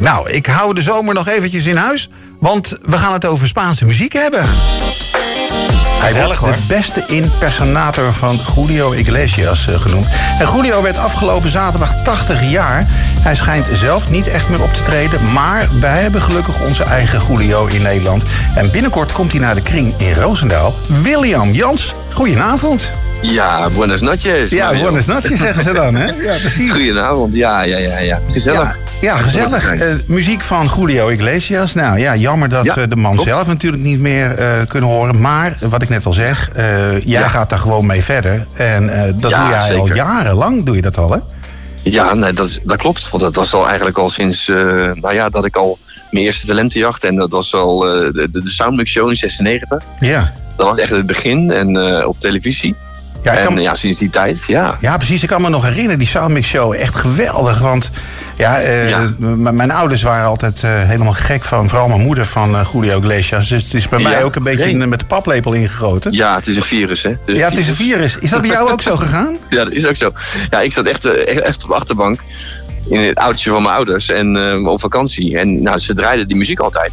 Nou, ik hou de zomer nog eventjes in huis, want we gaan het over Spaanse muziek hebben. Hij wordt de beste impersonator van Julio Iglesias eh, genoemd. En Julio werd afgelopen zaterdag 80 jaar. Hij schijnt zelf niet echt meer op te treden, maar wij hebben gelukkig onze eigen Julio in Nederland. En binnenkort komt hij naar de kring in Roosendaal. William Jans, goedenavond. Ja, buenas noches. Ja, Mario. buenas noches zeggen ze dan, hè? Ja, precies. Goedenavond, ja, ja, ja, ja. Gezellig. Ja, ja gezellig. Eh, muziek van Julio Iglesias. Nou ja, jammer dat Ja, we de man zelf natuurlijk niet meer eh, kunnen horen. Maar wat ik net al zeg, eh, jij Ja. gaat daar gewoon mee verder. En eh, dat doe jij al jarenlang, doe je dat al, hè? Ja, nee, dat, is- dat klopt. Want dat was al eigenlijk al sinds, eh, nou ja, dat ik al mijn eerste talentenjacht. En dat was al eh, de, de Soundmix Show in 96. Ja. Dat was echt het begin en eh, op televisie. Ja, en kan, ja, sinds die tijd, ja. ja, precies. Ik kan me nog herinneren, die Soundmix Show. Echt geweldig. Want ja, Ja. m- mijn ouders waren altijd eh, helemaal gek van, vooral mijn moeder, van eh, Julio Iglesias. Dus het is bij mij ook een beetje met de paplepel ingegoten. Ja, het is een virus, hè. Ja, het is een virus. Is dat bij jou ook zo gegaan? Ja, dat is ook zo. Ja, ik zat echt, echt op de achterbank in het autootje van mijn ouders en op vakantie. En nou, ze draaiden die muziek altijd.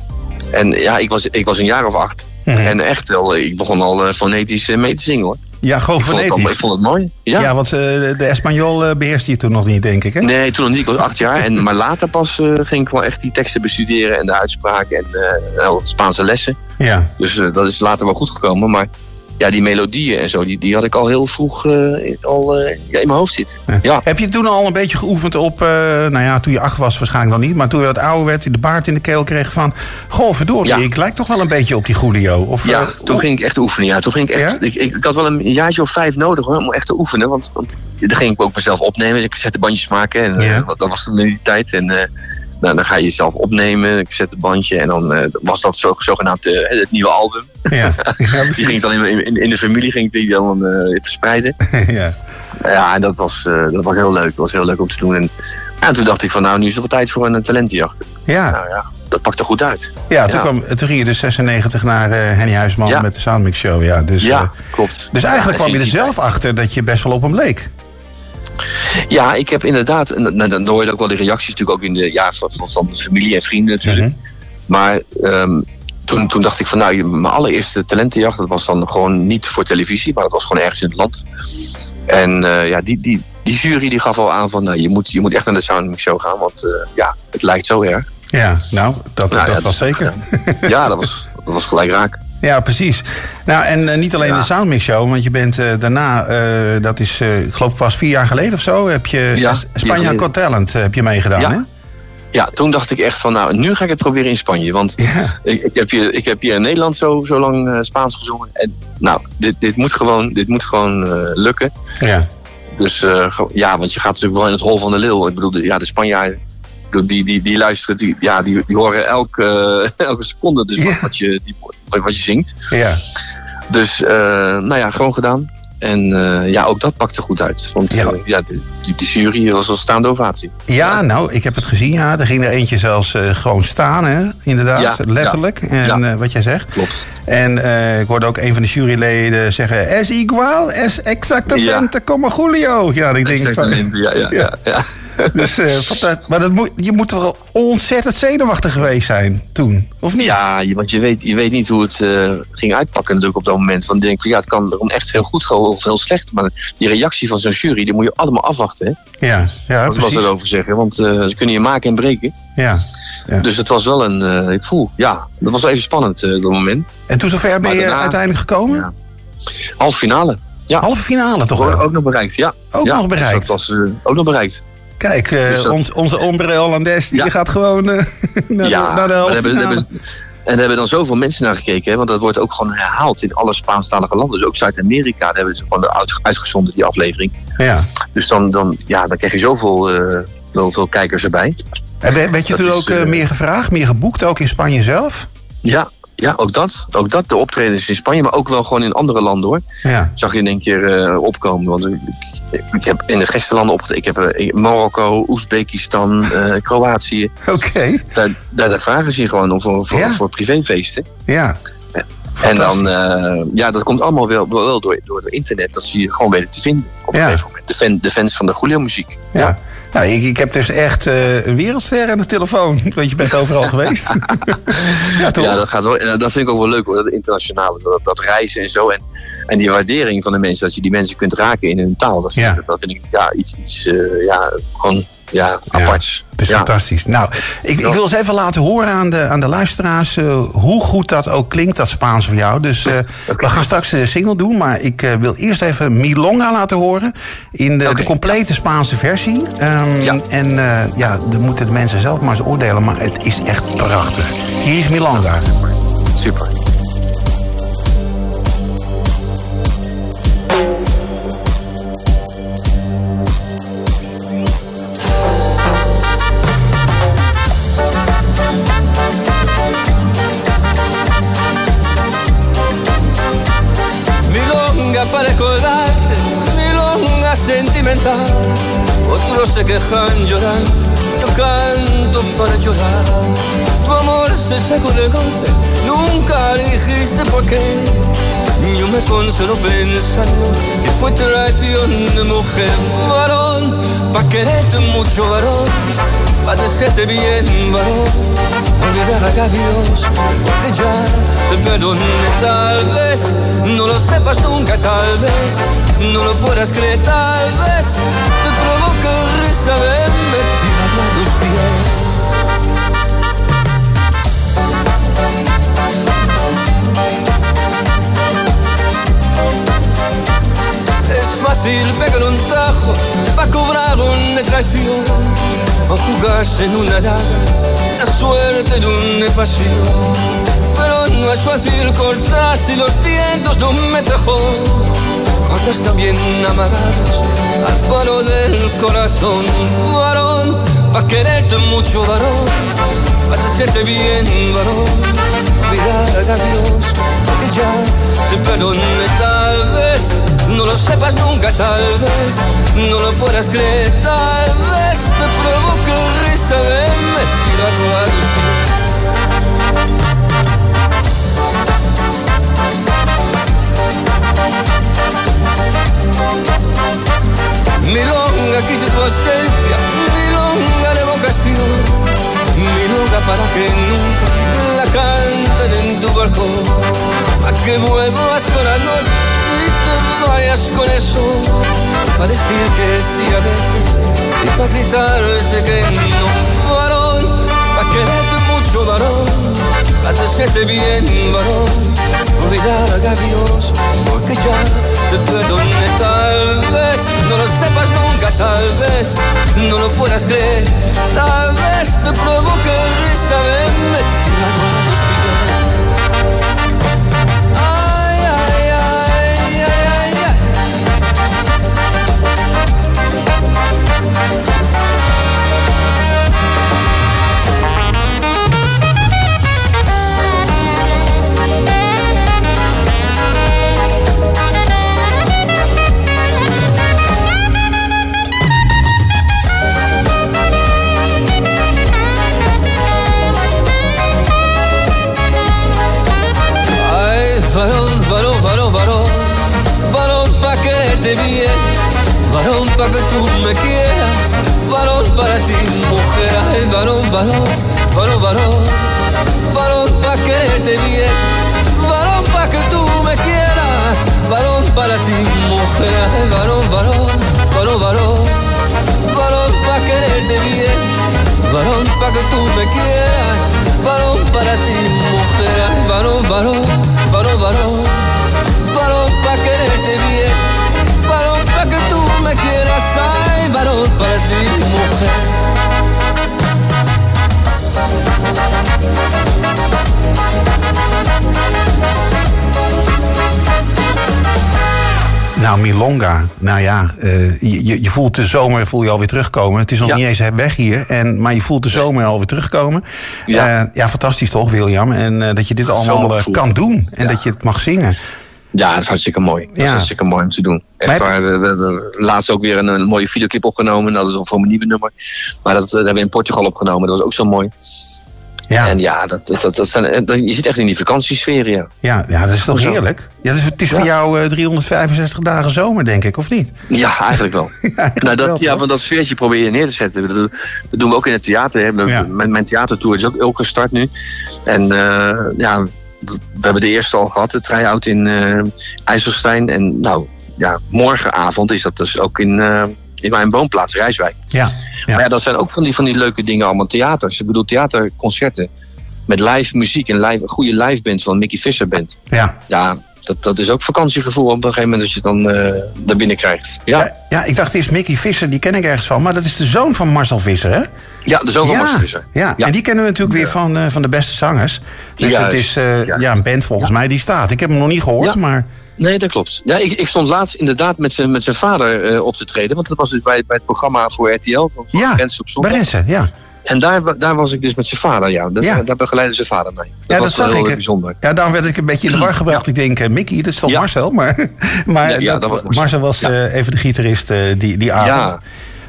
En ja, ik was, ik was een jaar of acht. Mhm. En echt wel, ik begon al fonetisch mee te zingen hoor. Ja, gewoon Ik vond, het, ik vond het mooi. Ja. Ja, want eh, de Espanol eh, beheerste je toen nog niet, denk ik, hè? Nee, toen nog niet. Ik was acht jaar. En, maar later pas eh, ging ik wel echt die teksten bestuderen en de uitspraak en Spaanse lessen. Ja. Dus dat is later wel goed gekomen. Maar ja, die melodieën en zo, die, die had ik al heel vroeg eh, in- al, eh, ja, in mijn hoofd zitten. Ja. Heb je toen al een beetje geoefend op, eh, nou ja, toen je acht was waarschijnlijk dan niet, maar toen je wat ouder werd, je de baard in de keel kreeg van, goh, verdorie, Ja. ik lijk toch wel een beetje op die Julio. Of, Ja, toen ging ik echt oefenen. Ja, toen ging ik echt. Ja? Ik, ik, ik had wel een jaartje of vijf nodig hoor, om echt te oefenen. Want, want dan ging ik ook mezelf opnemen. Ik zette bandjes maken. En eh, Ja. dat dat was toen in die tijd. En eh, nou, dan ga je jezelf opnemen. Ik zet het bandje. En dan eh, was dat zo, zogenaamd eh, het nieuwe album. Ja, ja, Die ging dan in, in, in de familie ging die dan eh, verspreiden. ja. Ja, en dat was, dat was heel leuk. Dat was heel leuk om te doen. En, en toen dacht ik van nou, nu is het wel tijd voor een talentenjacht. Ja, Nou ja, dat pakte goed uit. ja, toen, ja. Kwam, toen ging je dus 96 naar Henny Huisman Ja. met de Soundmix Show. Ja, dus, Ja, klopt. dus eigenlijk kwam je er zelf achter dat je best wel op hem leek. Ja, ik heb inderdaad, en dan- hoor je ook wel de reacties natuurlijk ook in de, ja, van, van, van familie en vrienden natuurlijk. Mhm. Maar ehm, toen, toen dacht ik van nou, mijn allereerste talentenjacht, dat was dan gewoon niet voor televisie, maar dat was gewoon ergens in het land. En eh, ja, die, die, die jury die gaf al aan van nou, je moet, je moet echt naar de Soundmix Show gaan, want eh, ja, het lijkt zo erg. Ja, nou, dat, Nou, dat ja, was dus- zeker. Ja, dat was, dat was gelijk raak. Ja, precies. Nou, en eh, niet alleen Ja. de Soundmix Show, want je bent eh, daarna, eh, dat is, ik geloof pas vier jaar geleden of zo, heb je Ja, Spanje. Got Talent heb je meegedaan, Ja. hè? Ja, toen dacht ik echt van nou, nu ga ik het proberen in Spanje. Want ik, ik, heb, hier, ik heb hier in Nederland zo, zo lang Spaans gezongen. En nou, dit, dit moet gewoon, dit moet gewoon lukken. Ja. Dus ja, want je gaat natuurlijk wel in het hol van de leeuw. Ik bedoel, ja, de Spanjaarden, die, die, die luisteren, die, ja, die, die horen elke, elke seconde dus Ja. wat, je, die, wat, wat je zingt. Ja. Dus, eh, nou ja, gewoon gedaan. En eh, ja, ook dat pakte goed uit. Want Ja. ja de, jury was al staande ovatie. ja, nou, ik heb het gezien, ja. Er ging er eentje zelfs eh, gewoon staan, hè? Inderdaad, Ja, letterlijk. En eh, wat jij zegt. Klopt. En eh, ik hoorde ook een van de juryleden zeggen... Es igual, es exactamente como Julio. Ja, ik denk van... ja, ja, ja. Dus, eh, dat- maar dat moet, je moet wel ontzettend zenuwachtig geweest zijn toen, of niet? Ja, want je weet, je weet niet hoe het eh, ging uitpakken natuurlijk op dat moment. Want je denkt van ja, het kan erom echt heel goed gaan of heel slecht. Maar die reactie van zo'n jury, die moet je allemaal afwachten. Hè? ja, ja Wat was erover zeggen? Want eh, ze kunnen je maken en breken. Ja. Ja. Dus het was wel een, eh, ik voel, ja, dat was wel even spannend eh, dat moment. En toen zover ben je daarna- uiteindelijk gekomen? Ja. Halve finale. Ja, Halve finale toch ook, nog bereikt. Ja, Ook ja, nog bereikt. Dus dat was ook nog bereikt. Kijk, eh, Dus dat- ons, onze ombre Hollandes die Ja. gaat gewoon eh, naar, ja, de, naar de hebben, hebben- en daar hebben dan zoveel mensen naar gekeken. Hè, want dat wordt ook gewoon herhaald in alle Spaanstalige landen. Dus ook Zuid-Amerika, daar hebben ze gewoon uit- uitgezonden, die aflevering. Ja. Dus dan, dan, ja, dan krijg je zoveel eh, veel, veel kijkers erbij. En werd, je Dat toen is, ook meer gevraagd, meer geboekt, ook in Spanje zelf? Ja, ja ook, dat, ook dat. De optredens in Spanje, maar ook wel gewoon in andere landen hoor. Ja. Zag je in één keer eh, opkomen. Want ik, ik, heb in de gestenlanden opgetreden. Ik heb eh, Marokko, Oezbekistan, eh, Kroatië. Oké. Daar, daar, daar vragen ze je gewoon om voor, voor, Ja. voor privéfeesten. Ja. En dan, ja, dat komt allemaal wel, wel, door, door, door internet. Dat zie je gewoon weten te vinden op een Ja. gegeven moment. De, fan, de fans van de Julio muziek. Ja. Nou, ik, ik heb dus echt uh, een wereldster aan de telefoon. Want je bent overal geweest. ja, toch? ja, dat, gaat wel, dat vind ik ook wel leuk hoor, dat internationale. Dat, dat, reizen en zo. En, en die waardering van de mensen, dat je die mensen kunt raken in hun taal. Dat, ja. dat vind ik ja, iets, iets uh, ja, gewoon ja, apart. het is fantastisch. Nou, ik, ik, wil eens even laten horen aan de, aan de luisteraars uh, hoe goed dat ook klinkt, dat Spaans voor jou. Dus uh, we gaan straks de single doen, maar ik uh, wil eerst even Milonga laten horen in de, de complete Spaanse versie. Um, ja. En ja, dan moeten de mensen zelf maar eens oordelen, maar het is echt prachtig. Hier is Milonga. Super. Sentimental. Otros se quejan llorando, yo canto para llorar. Tu amor se sacó de golpe, nunca dijiste por qué. Yo me consolo pensando que fue traición de mujer, pa' quererte mucho, varón, pa' decirte bien, varón olvidar a Dios, porque ya te perdoné tal vez, no lo sepas nunca tal vez, no lo puedas creer tal vez, te provoca risa verme tirado a tus pies. Fácil pegar un tajo para cobrar una traición o jugarse en una daga la suerte de una pasión. Pero no es fácil cortar si los dientes no me trajo. Acá están bien amarrados al palo del corazón. Varón, pa' quererte mucho, varón, pa' decirte bien, varón. Mirar a Dios, que ya te perdone tal vez. No lo sepas nunca, tal vez. No lo puedas creer, tal vez. Te provoque risa verme Milonga quise tu ausencia, milonga de vocación, milonga para que nunca la canten en tu balcón, a que vuelvas con la noche vayas con eso, para decir que sí a veces y para gritarte que no, varón a quererte mucho, varón, a decirte bien, varón, olvidar a Dios, porque ya te perdoné tal vez, no lo sepas nunca, tal vez, no lo puedas creer, tal vez te provoque bien, varón para que tú me quieras, varón para ti, mujer, ay, varón, varón, varón, varón, varón para quererte bien, varón para que tú me quieras, varón para ti, mujer, ay, varón, varón, varón, varón, varón para quererte bien, varón para que tú me quieras, varón para ti, mujer, ay, varón, varón, varón, varón, varón para quererte bien me quieras, hay varón para ti, mujer. Nou, Milonga, nou ja, uh, je, je voelt de zomer voel je alweer terugkomen. Het is nog niet eens weg hier, en, maar je voelt de zomer alweer terugkomen. Ja, uh, ja fantastisch toch, William? En uh, dat je dit allemaal kan doen en dat je het mag zingen. Ja, dat is hartstikke mooi. Dat is hartstikke mooi om te doen. Echt waar, we, hebben laatst ook weer een, een, mooie videoclip opgenomen. Dat is voor mijn nieuwe nummer. Maar dat, dat hebben we in Portugal opgenomen. Dat was ook zo mooi. Ja. En ja, dat, dat, dat zijn, dat, je zit echt in die vakantiesfeer, ja. Ja, ja dat is toch heerlijk? Ja, dus het is voor Ja. jou eh, 365 dagen zomer, denk ik, of niet? Ja, eigenlijk wel. eigenlijk nou, wel, dat, ja, want dat sfeertje probeer je neer te zetten. Dat, doen we ook in het theater. Hè. Ja. Mijn, mijn theatertour is ook, ook gestart nu. En eh, ja, we hebben de eerste al gehad, de try-out in eh IJsselstein. En nou, ja, morgenavond is dat dus ook in, eh, in mijn woonplaats, Rijswijk. Ja, Ja. Maar ja, dat zijn ook van die, van die leuke dingen allemaal. Theaters, ik bedoel theaterconcerten. Met live muziek en live, een goede live band van Mickey Visser band. ja. Ja, dat, dat is ook vakantiegevoel op een gegeven moment als je dan eh naar binnen krijgt. Ja, Ja, ja, ik dacht eerst Mickey Visser, die ken ik ergens van. Maar dat is de zoon van Marcel Visser, hè? ja de zoon van ja, Marcel Visser. Ja. Ja. en die kennen we natuurlijk weer van, eh, van de beste zangers. Dus Juist, het is eh, ja, een band volgens mij die staat. Ik heb hem nog niet gehoord, maar... Nee, dat klopt. Ja, ik, ik stond laatst inderdaad met zijn, met zijn vader eh, op te treden. Want dat was dus bij, bij het programma voor RTL van, van Ja, op zondag. Berensen, ja. En daar, daar was ik dus met zijn vader. Ja. Dat, Ja. Daar begeleidde zijn vader mee. Dat Ja, was dat heel ik. bijzonder. Ja, daarom werd ik een beetje in de war gebracht. Ik denk, eh, Mickey, dat is toch. Marcel? Maar, maar Ja, ja, dat, dat was Marcel. Was eh, even de gitarist eh, die, die avond. Ja.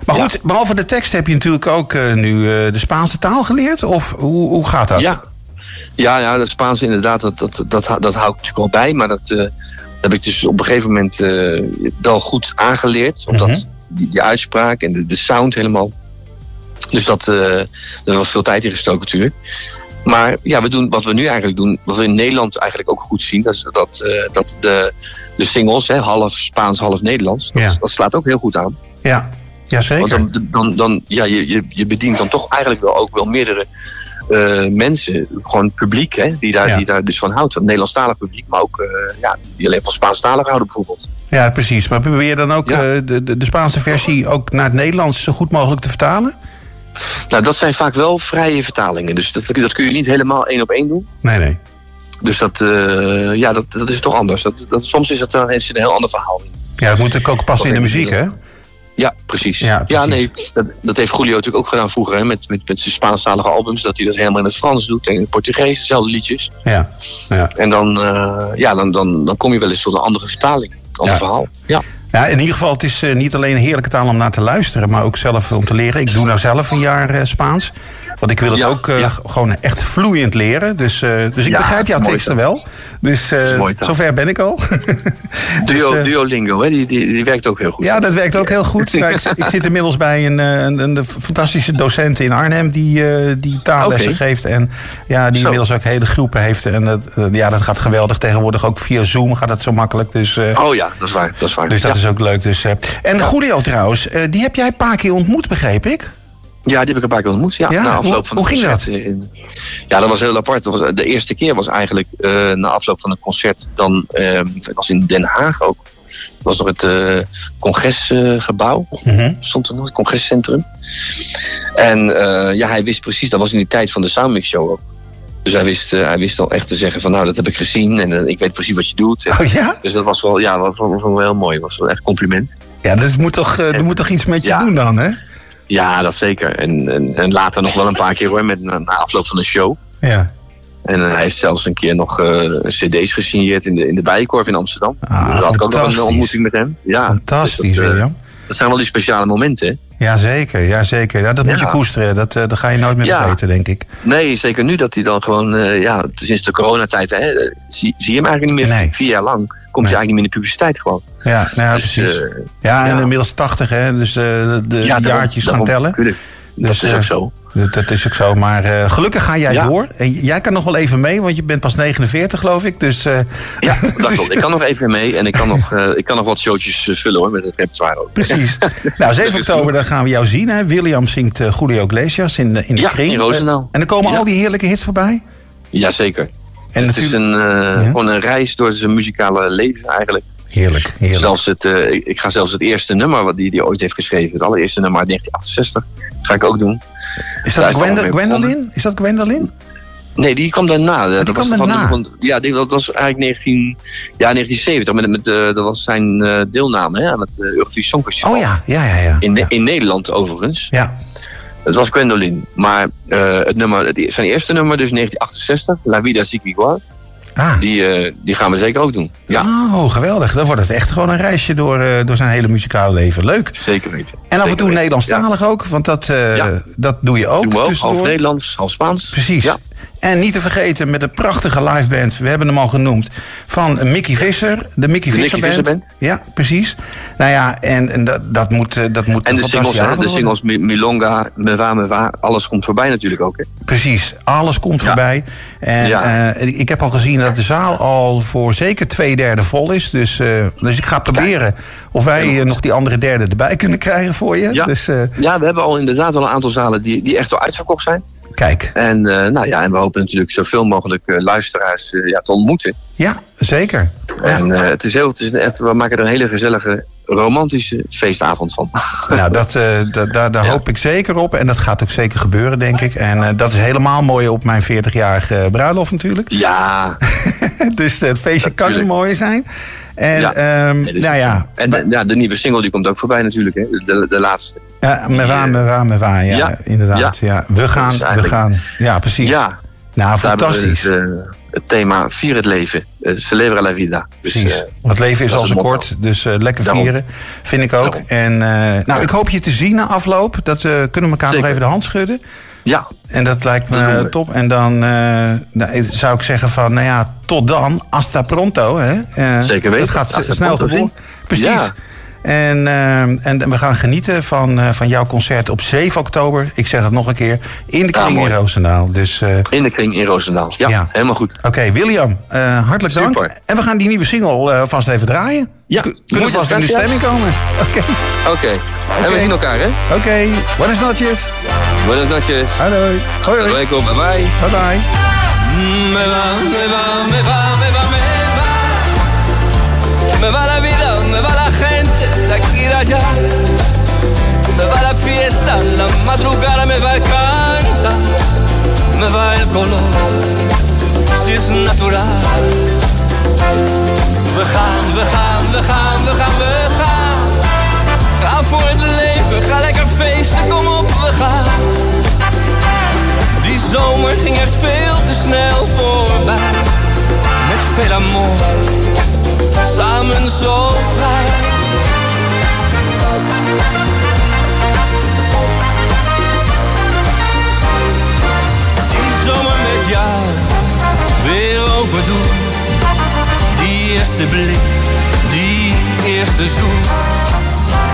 Maar goed, behalve de tekst heb je natuurlijk ook nu de Spaanse taal geleerd? Of hoe, hoe gaat dat? Ja. Ja, ja, dat Spaans inderdaad, dat, dat, dat, dat hou ik natuurlijk wel bij. Maar dat heb ik dus op een gegeven moment wel goed aangeleerd. Omdat Mhm. die, die uitspraak en de, de sound helemaal. Dus dat, eh er was veel tijd in gestoken natuurlijk. Maar ja, we doen wat we nu eigenlijk doen, wat we in Nederland eigenlijk ook goed zien, dat is dat, eh, dat de, de singles, hè, half Spaans, half Nederlands, dat, Ja. dat slaat ook heel goed aan. Ja, ja zeker. Want dan, dan, dan ja, je, je, je bedient dan toch eigenlijk wel ook wel meerdere eh, mensen, gewoon publiek, hè, die, daar, Ja. die daar dus van houdt. Van Nederlandstalig publiek, maar ook eh, ja, die alleen van Spaanstalig houden bijvoorbeeld. Ja, precies. Maar probeer je dan ook Ja. eh, de, de, de Spaanse versie ook naar het Nederlands zo goed mogelijk te vertalen? Nou, dat zijn vaak wel vrije vertalingen, dus dat, dat kun je niet helemaal één op één doen. Nee, nee. Dus dat, eh, ja, dat, dat is toch anders. Dat, dat, soms is het een, is het een heel ander verhaal. Ja, dat moet ook ook passen in de muziek, hè? Ja, precies. Ja, Ja, nee, dat, dat heeft Julio natuurlijk ook gedaan vroeger hè, met, met, met zijn Spaanstalige albums. Dat hij dat helemaal in het Frans doet en in het Portugees, dezelfde liedjes. Ja. ja. En dan, eh, ja, dan, dan, dan kom je wel eens tot een andere vertaling. Een ander Ja. verhaal. Ja. Ja, in ieder geval, het is eh, niet alleen een heerlijke taal om naar te luisteren, maar ook zelf om te leren. Ik doe nou zelf een jaar eh, Spaans. Want ik wil het Ja, ook eh, ja. gewoon echt vloeiend leren. Dus, eh, dus ik Ja, begrijp dat jouw teksten wel. Dus taal. zover ben ik al. Duo, Dus, Duolingo, hè, die, die, die werkt ook heel goed. ja, dat werkt ook heel goed. Nou, ik, ik zit inmiddels bij een, een, een fantastische docent in Arnhem die, die taallessen geeft. En ja, die Zo. inmiddels ook hele groepen heeft. En dat, ja, dat gaat geweldig. Tegenwoordig ook via Zoom gaat het zo makkelijk. Dus, Oh ja, dat is waar. Dat is waar. dus dat is ook leuk. Dus, en Julio trouwens, die heb jij een paar keer ontmoet, begreep ik? Ja, die heb ik een paar keer ontmoet. Ja, Ja? na afloop Hoe- van hoe het ging concert in- Ja, dat was heel apart. Dat was, de eerste keer was eigenlijk eh, na afloop van het concert. Dan, eh, het was in Den Haag ook. Dat was nog het eh, congresgebouw. Mhm. stond er nog, het congrescentrum. En eh, ja, hij wist precies, dat was in die tijd van de Soundmix Show ook. Dus hij wist, eh, hij wist al echt te zeggen van nou, dat heb ik gezien en eh, ik weet precies wat je doet. En, Oh ja? Dus dat was wel, ja, dat was, wel heel mooi. Dat was wel echt compliment. Ja, dat moet toch, eh, dat moet toch iets met je Ja. doen dan, hè? Ja, dat zeker. En, en, en later nog wel een paar keer hoor, met, na, na afloop van de show. Ja. En eh, hij heeft zelfs een keer nog eh, cd's gesigneerd in de, in de Bijenkorf in Amsterdam. Ah, dus had ik ook nog een fantastisch. ontmoeting met hem. Ja, Fantastisch, dus dat, eh, William. dat zijn wel die speciale momenten. Hè. Ja, zeker. Ja, zeker. Ja, dat moet je koesteren. Dat, eh, dat ga je nooit meer Ja. vergeten, denk ik. Nee, zeker nu dat hij dan gewoon, eh, ja, sinds de coronatijd, hè, eh, zie, zie je hem eigenlijk niet meer. Nee. Vier jaar lang komt Nee. hij eigenlijk niet meer in de publiciteit gewoon. Ja, nou, ja Dus, precies. ja, en inmiddels 80, hè? Dus de, de daarom- jaartjes gaan tellen. tuurlijk. Dus, dat is eh, ook zo. Dat, dat is ook zo. Maar eh, gelukkig ga jij Ja. door. En jij kan nog wel even mee, want je bent pas 49, geloof ik. Dus, eh, Ja, dat klopt. Ik kan nog even mee en ik kan nog, eh, ik kan nog wat showtjes eh, vullen hoor, met het repertoire ook. Precies. nou, 7 is oktober dan gaan we jou zien. Hè? William zingt eh, Julio Iglesias in de, in de Ja, kring. in Roosendaal. Eh, en dan komen Ja. al die heerlijke hits voorbij. Jazeker. En Het is natuurlijk... een, eh, Ja. gewoon een reis door zijn muzikale leven eigenlijk. Heerlijk, heerlijk. Zelfs het, eh, ik, ga zelfs het eerste nummer wat die, die ooit heeft geschreven, het allereerste nummer uit 1968, ga ik ook doen. Is dat Gwendolyn? Is dat Gwendolyn? Nee, die kwam daarna. dat kwam was daarna? Van, ja, die- dat was eigenlijk 19, ja, 1970. Met, met, eh, dat was zijn eh, deelname hè, aan het uh, Eurovisie Songfestival. Oh ja, ja, ja. ja. In, ja. in Nederland overigens. ja. Het was Gwendolyn. Maar het nummer, het- zijn eerste nummer, dus 1968, La Vida Sigue Igual. Ah. Die, eh, die gaan we zeker ook doen. Ja, Oh, geweldig. Dan wordt het echt gewoon een reisje door, eh, door zijn hele muzikale leven. Leuk. zeker weten. En af en toe. Nederlandstalig ook, want dat, Ja. dat doe je ook Doen we ook. Half. Nederlands, half Spaans. Precies. Ja. En niet te vergeten met de prachtige liveband, we hebben hem al genoemd, van Mickey Visser. De Mickey De Visser Mickey Band. Visser Band. Ja, precies. Nou ja, en, en dat, dat moet, eh, dat moet En de singles, hè, de singles Mi- Milonga, Meva, Meva, alles komt voorbij natuurlijk ook. Hè. Precies, alles komt Ja. voorbij. En Ja. eh, ik heb al gezien dat de zaal al voor zeker twee derde vol is. Dus, eh, dus ik ga proberen of wij nog die andere derde erbij kunnen krijgen voor je. Ja. Dus Ja, we hebben al inderdaad wel een aantal zalen die, die echt wel uitverkocht zijn. Kijk, En, eh, nou ja, en we hopen natuurlijk zoveel mogelijk eh, luisteraars eh, ja, te ontmoeten. ja, zeker. En het is heel, het is echt, we maken er een hele gezellige, romantische feestavond van. Nou, dat, da- da- daar Ja. hoop ik zeker op. En dat gaat ook zeker gebeuren, denk ik. En dat is helemaal mooi op mijn 40-jarige bruiloft natuurlijk. ja, dus het feestje kan niet Natuurlijk. mooier zijn. En Ja. ehm, nou ja, en de, ja, de nieuwe single die komt ook voorbij natuurlijk. Hè. De, de laatste. ja, me waar, me waar, me waar. Ja, Ja. inderdaad. Ja. We gaan, we gaan. Ja, precies. Ja, Nou, we fantastisch. het, eh, het thema Vier het leven. Uh, Celebra la vida. Dus, Precies. eh, Want het leven is al zo kort, dus eh, lekker Daarom. vieren, vind ik ook. Daarom. En eh, nou, ik hoop je te zien na afloop. Dat eh, kunnen we elkaar nog even de hand schudden. Ja, En dat lijkt me top. En dan eh, nou, zou ik zeggen van, nou ja, tot dan. Hasta pronto. Hè? Eh, Zeker weten. Het gaat Hasta snel geboren. Precies. Ja. En, eh, en we gaan genieten van, van jouw concert op 7 oktober. Ik zeg het nog een keer. In de kring in. Roosendaal. Dus in de kring in Roosendaal. Ja, Ja. helemaal goed. oké, William, hartelijk dank. En we gaan die nieuwe single vast even draaien. Ja, Kunnen we vast in de stemming komen? Oké, Oké. En we zien elkaar, hè? oké. Buenas noches. Buenas noches. Hallo. Hoi, Hasta luego. Bye bye. Bye bye. Me va, me va, me va, me va, me va. Me va la vida, me va la gente de aquí y de allá. Me va la fiesta, la madrugada me va el canta. Me va el color, si es natural. We gaan, we gaan, we gaan, we gaan, we gaan. Ga voor het leven, ga lekker feesten, kom op, we gaan. Die zomer ging echt veel te snel voorbij. Met veel amor, samen zo vrij. Die zomer met jou weer overdoen. Die eerste blik, die eerste zoen.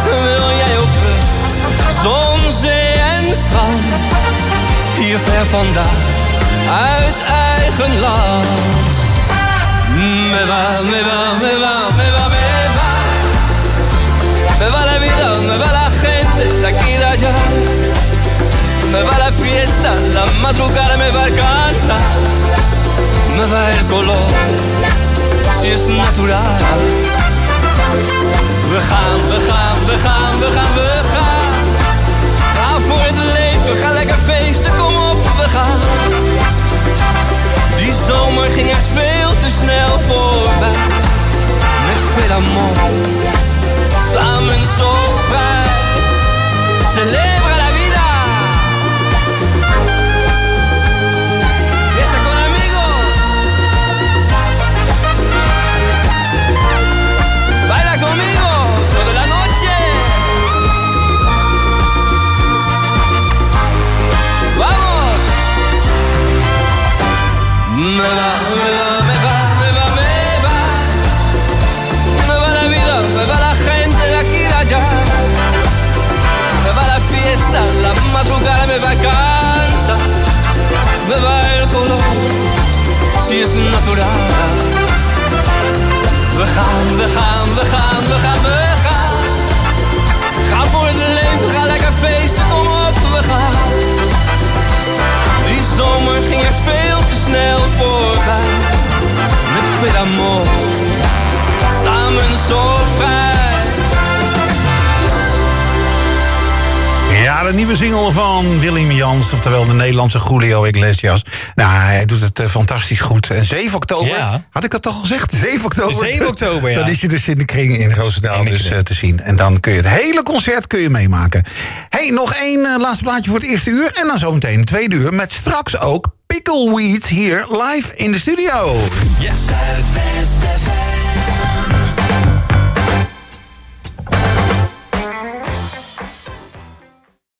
Wil jij? Zon, zee en strand. Hier ver vandaan, uit eigen land. Me va, me va, me va, me va, me va. Me va la vida, me va la gente de aquí y de allá. Me va la fiesta, la madrugada me va el canta. Me va el color, si es natural. Gaan, we gaan, we gaan, we gaan, we gaan. Ga voor het leven, ga lekker feesten, kom op, we gaan. Die zomer ging echt veel te snel voorbij. Met veel amor, samen zo vrij. Ja, de nieuwe single van Willem Jans, oftewel de Nederlandse Julio Iglesias. Nou, hij doet het eh, fantastisch goed. En 7 oktober, Ja. had ik dat toch al gezegd? 7 oktober. 7 oktober, ja. Dan is je dus in de kring in Roosendaal dus, eh, te zien. En dan kun je het hele concert kun je meemaken. hey, nog één eh, laatste plaatje voor het eerste uur. En dan zometeen het tweede uur met straks ook Pickleweed hier live in de studio. Yes.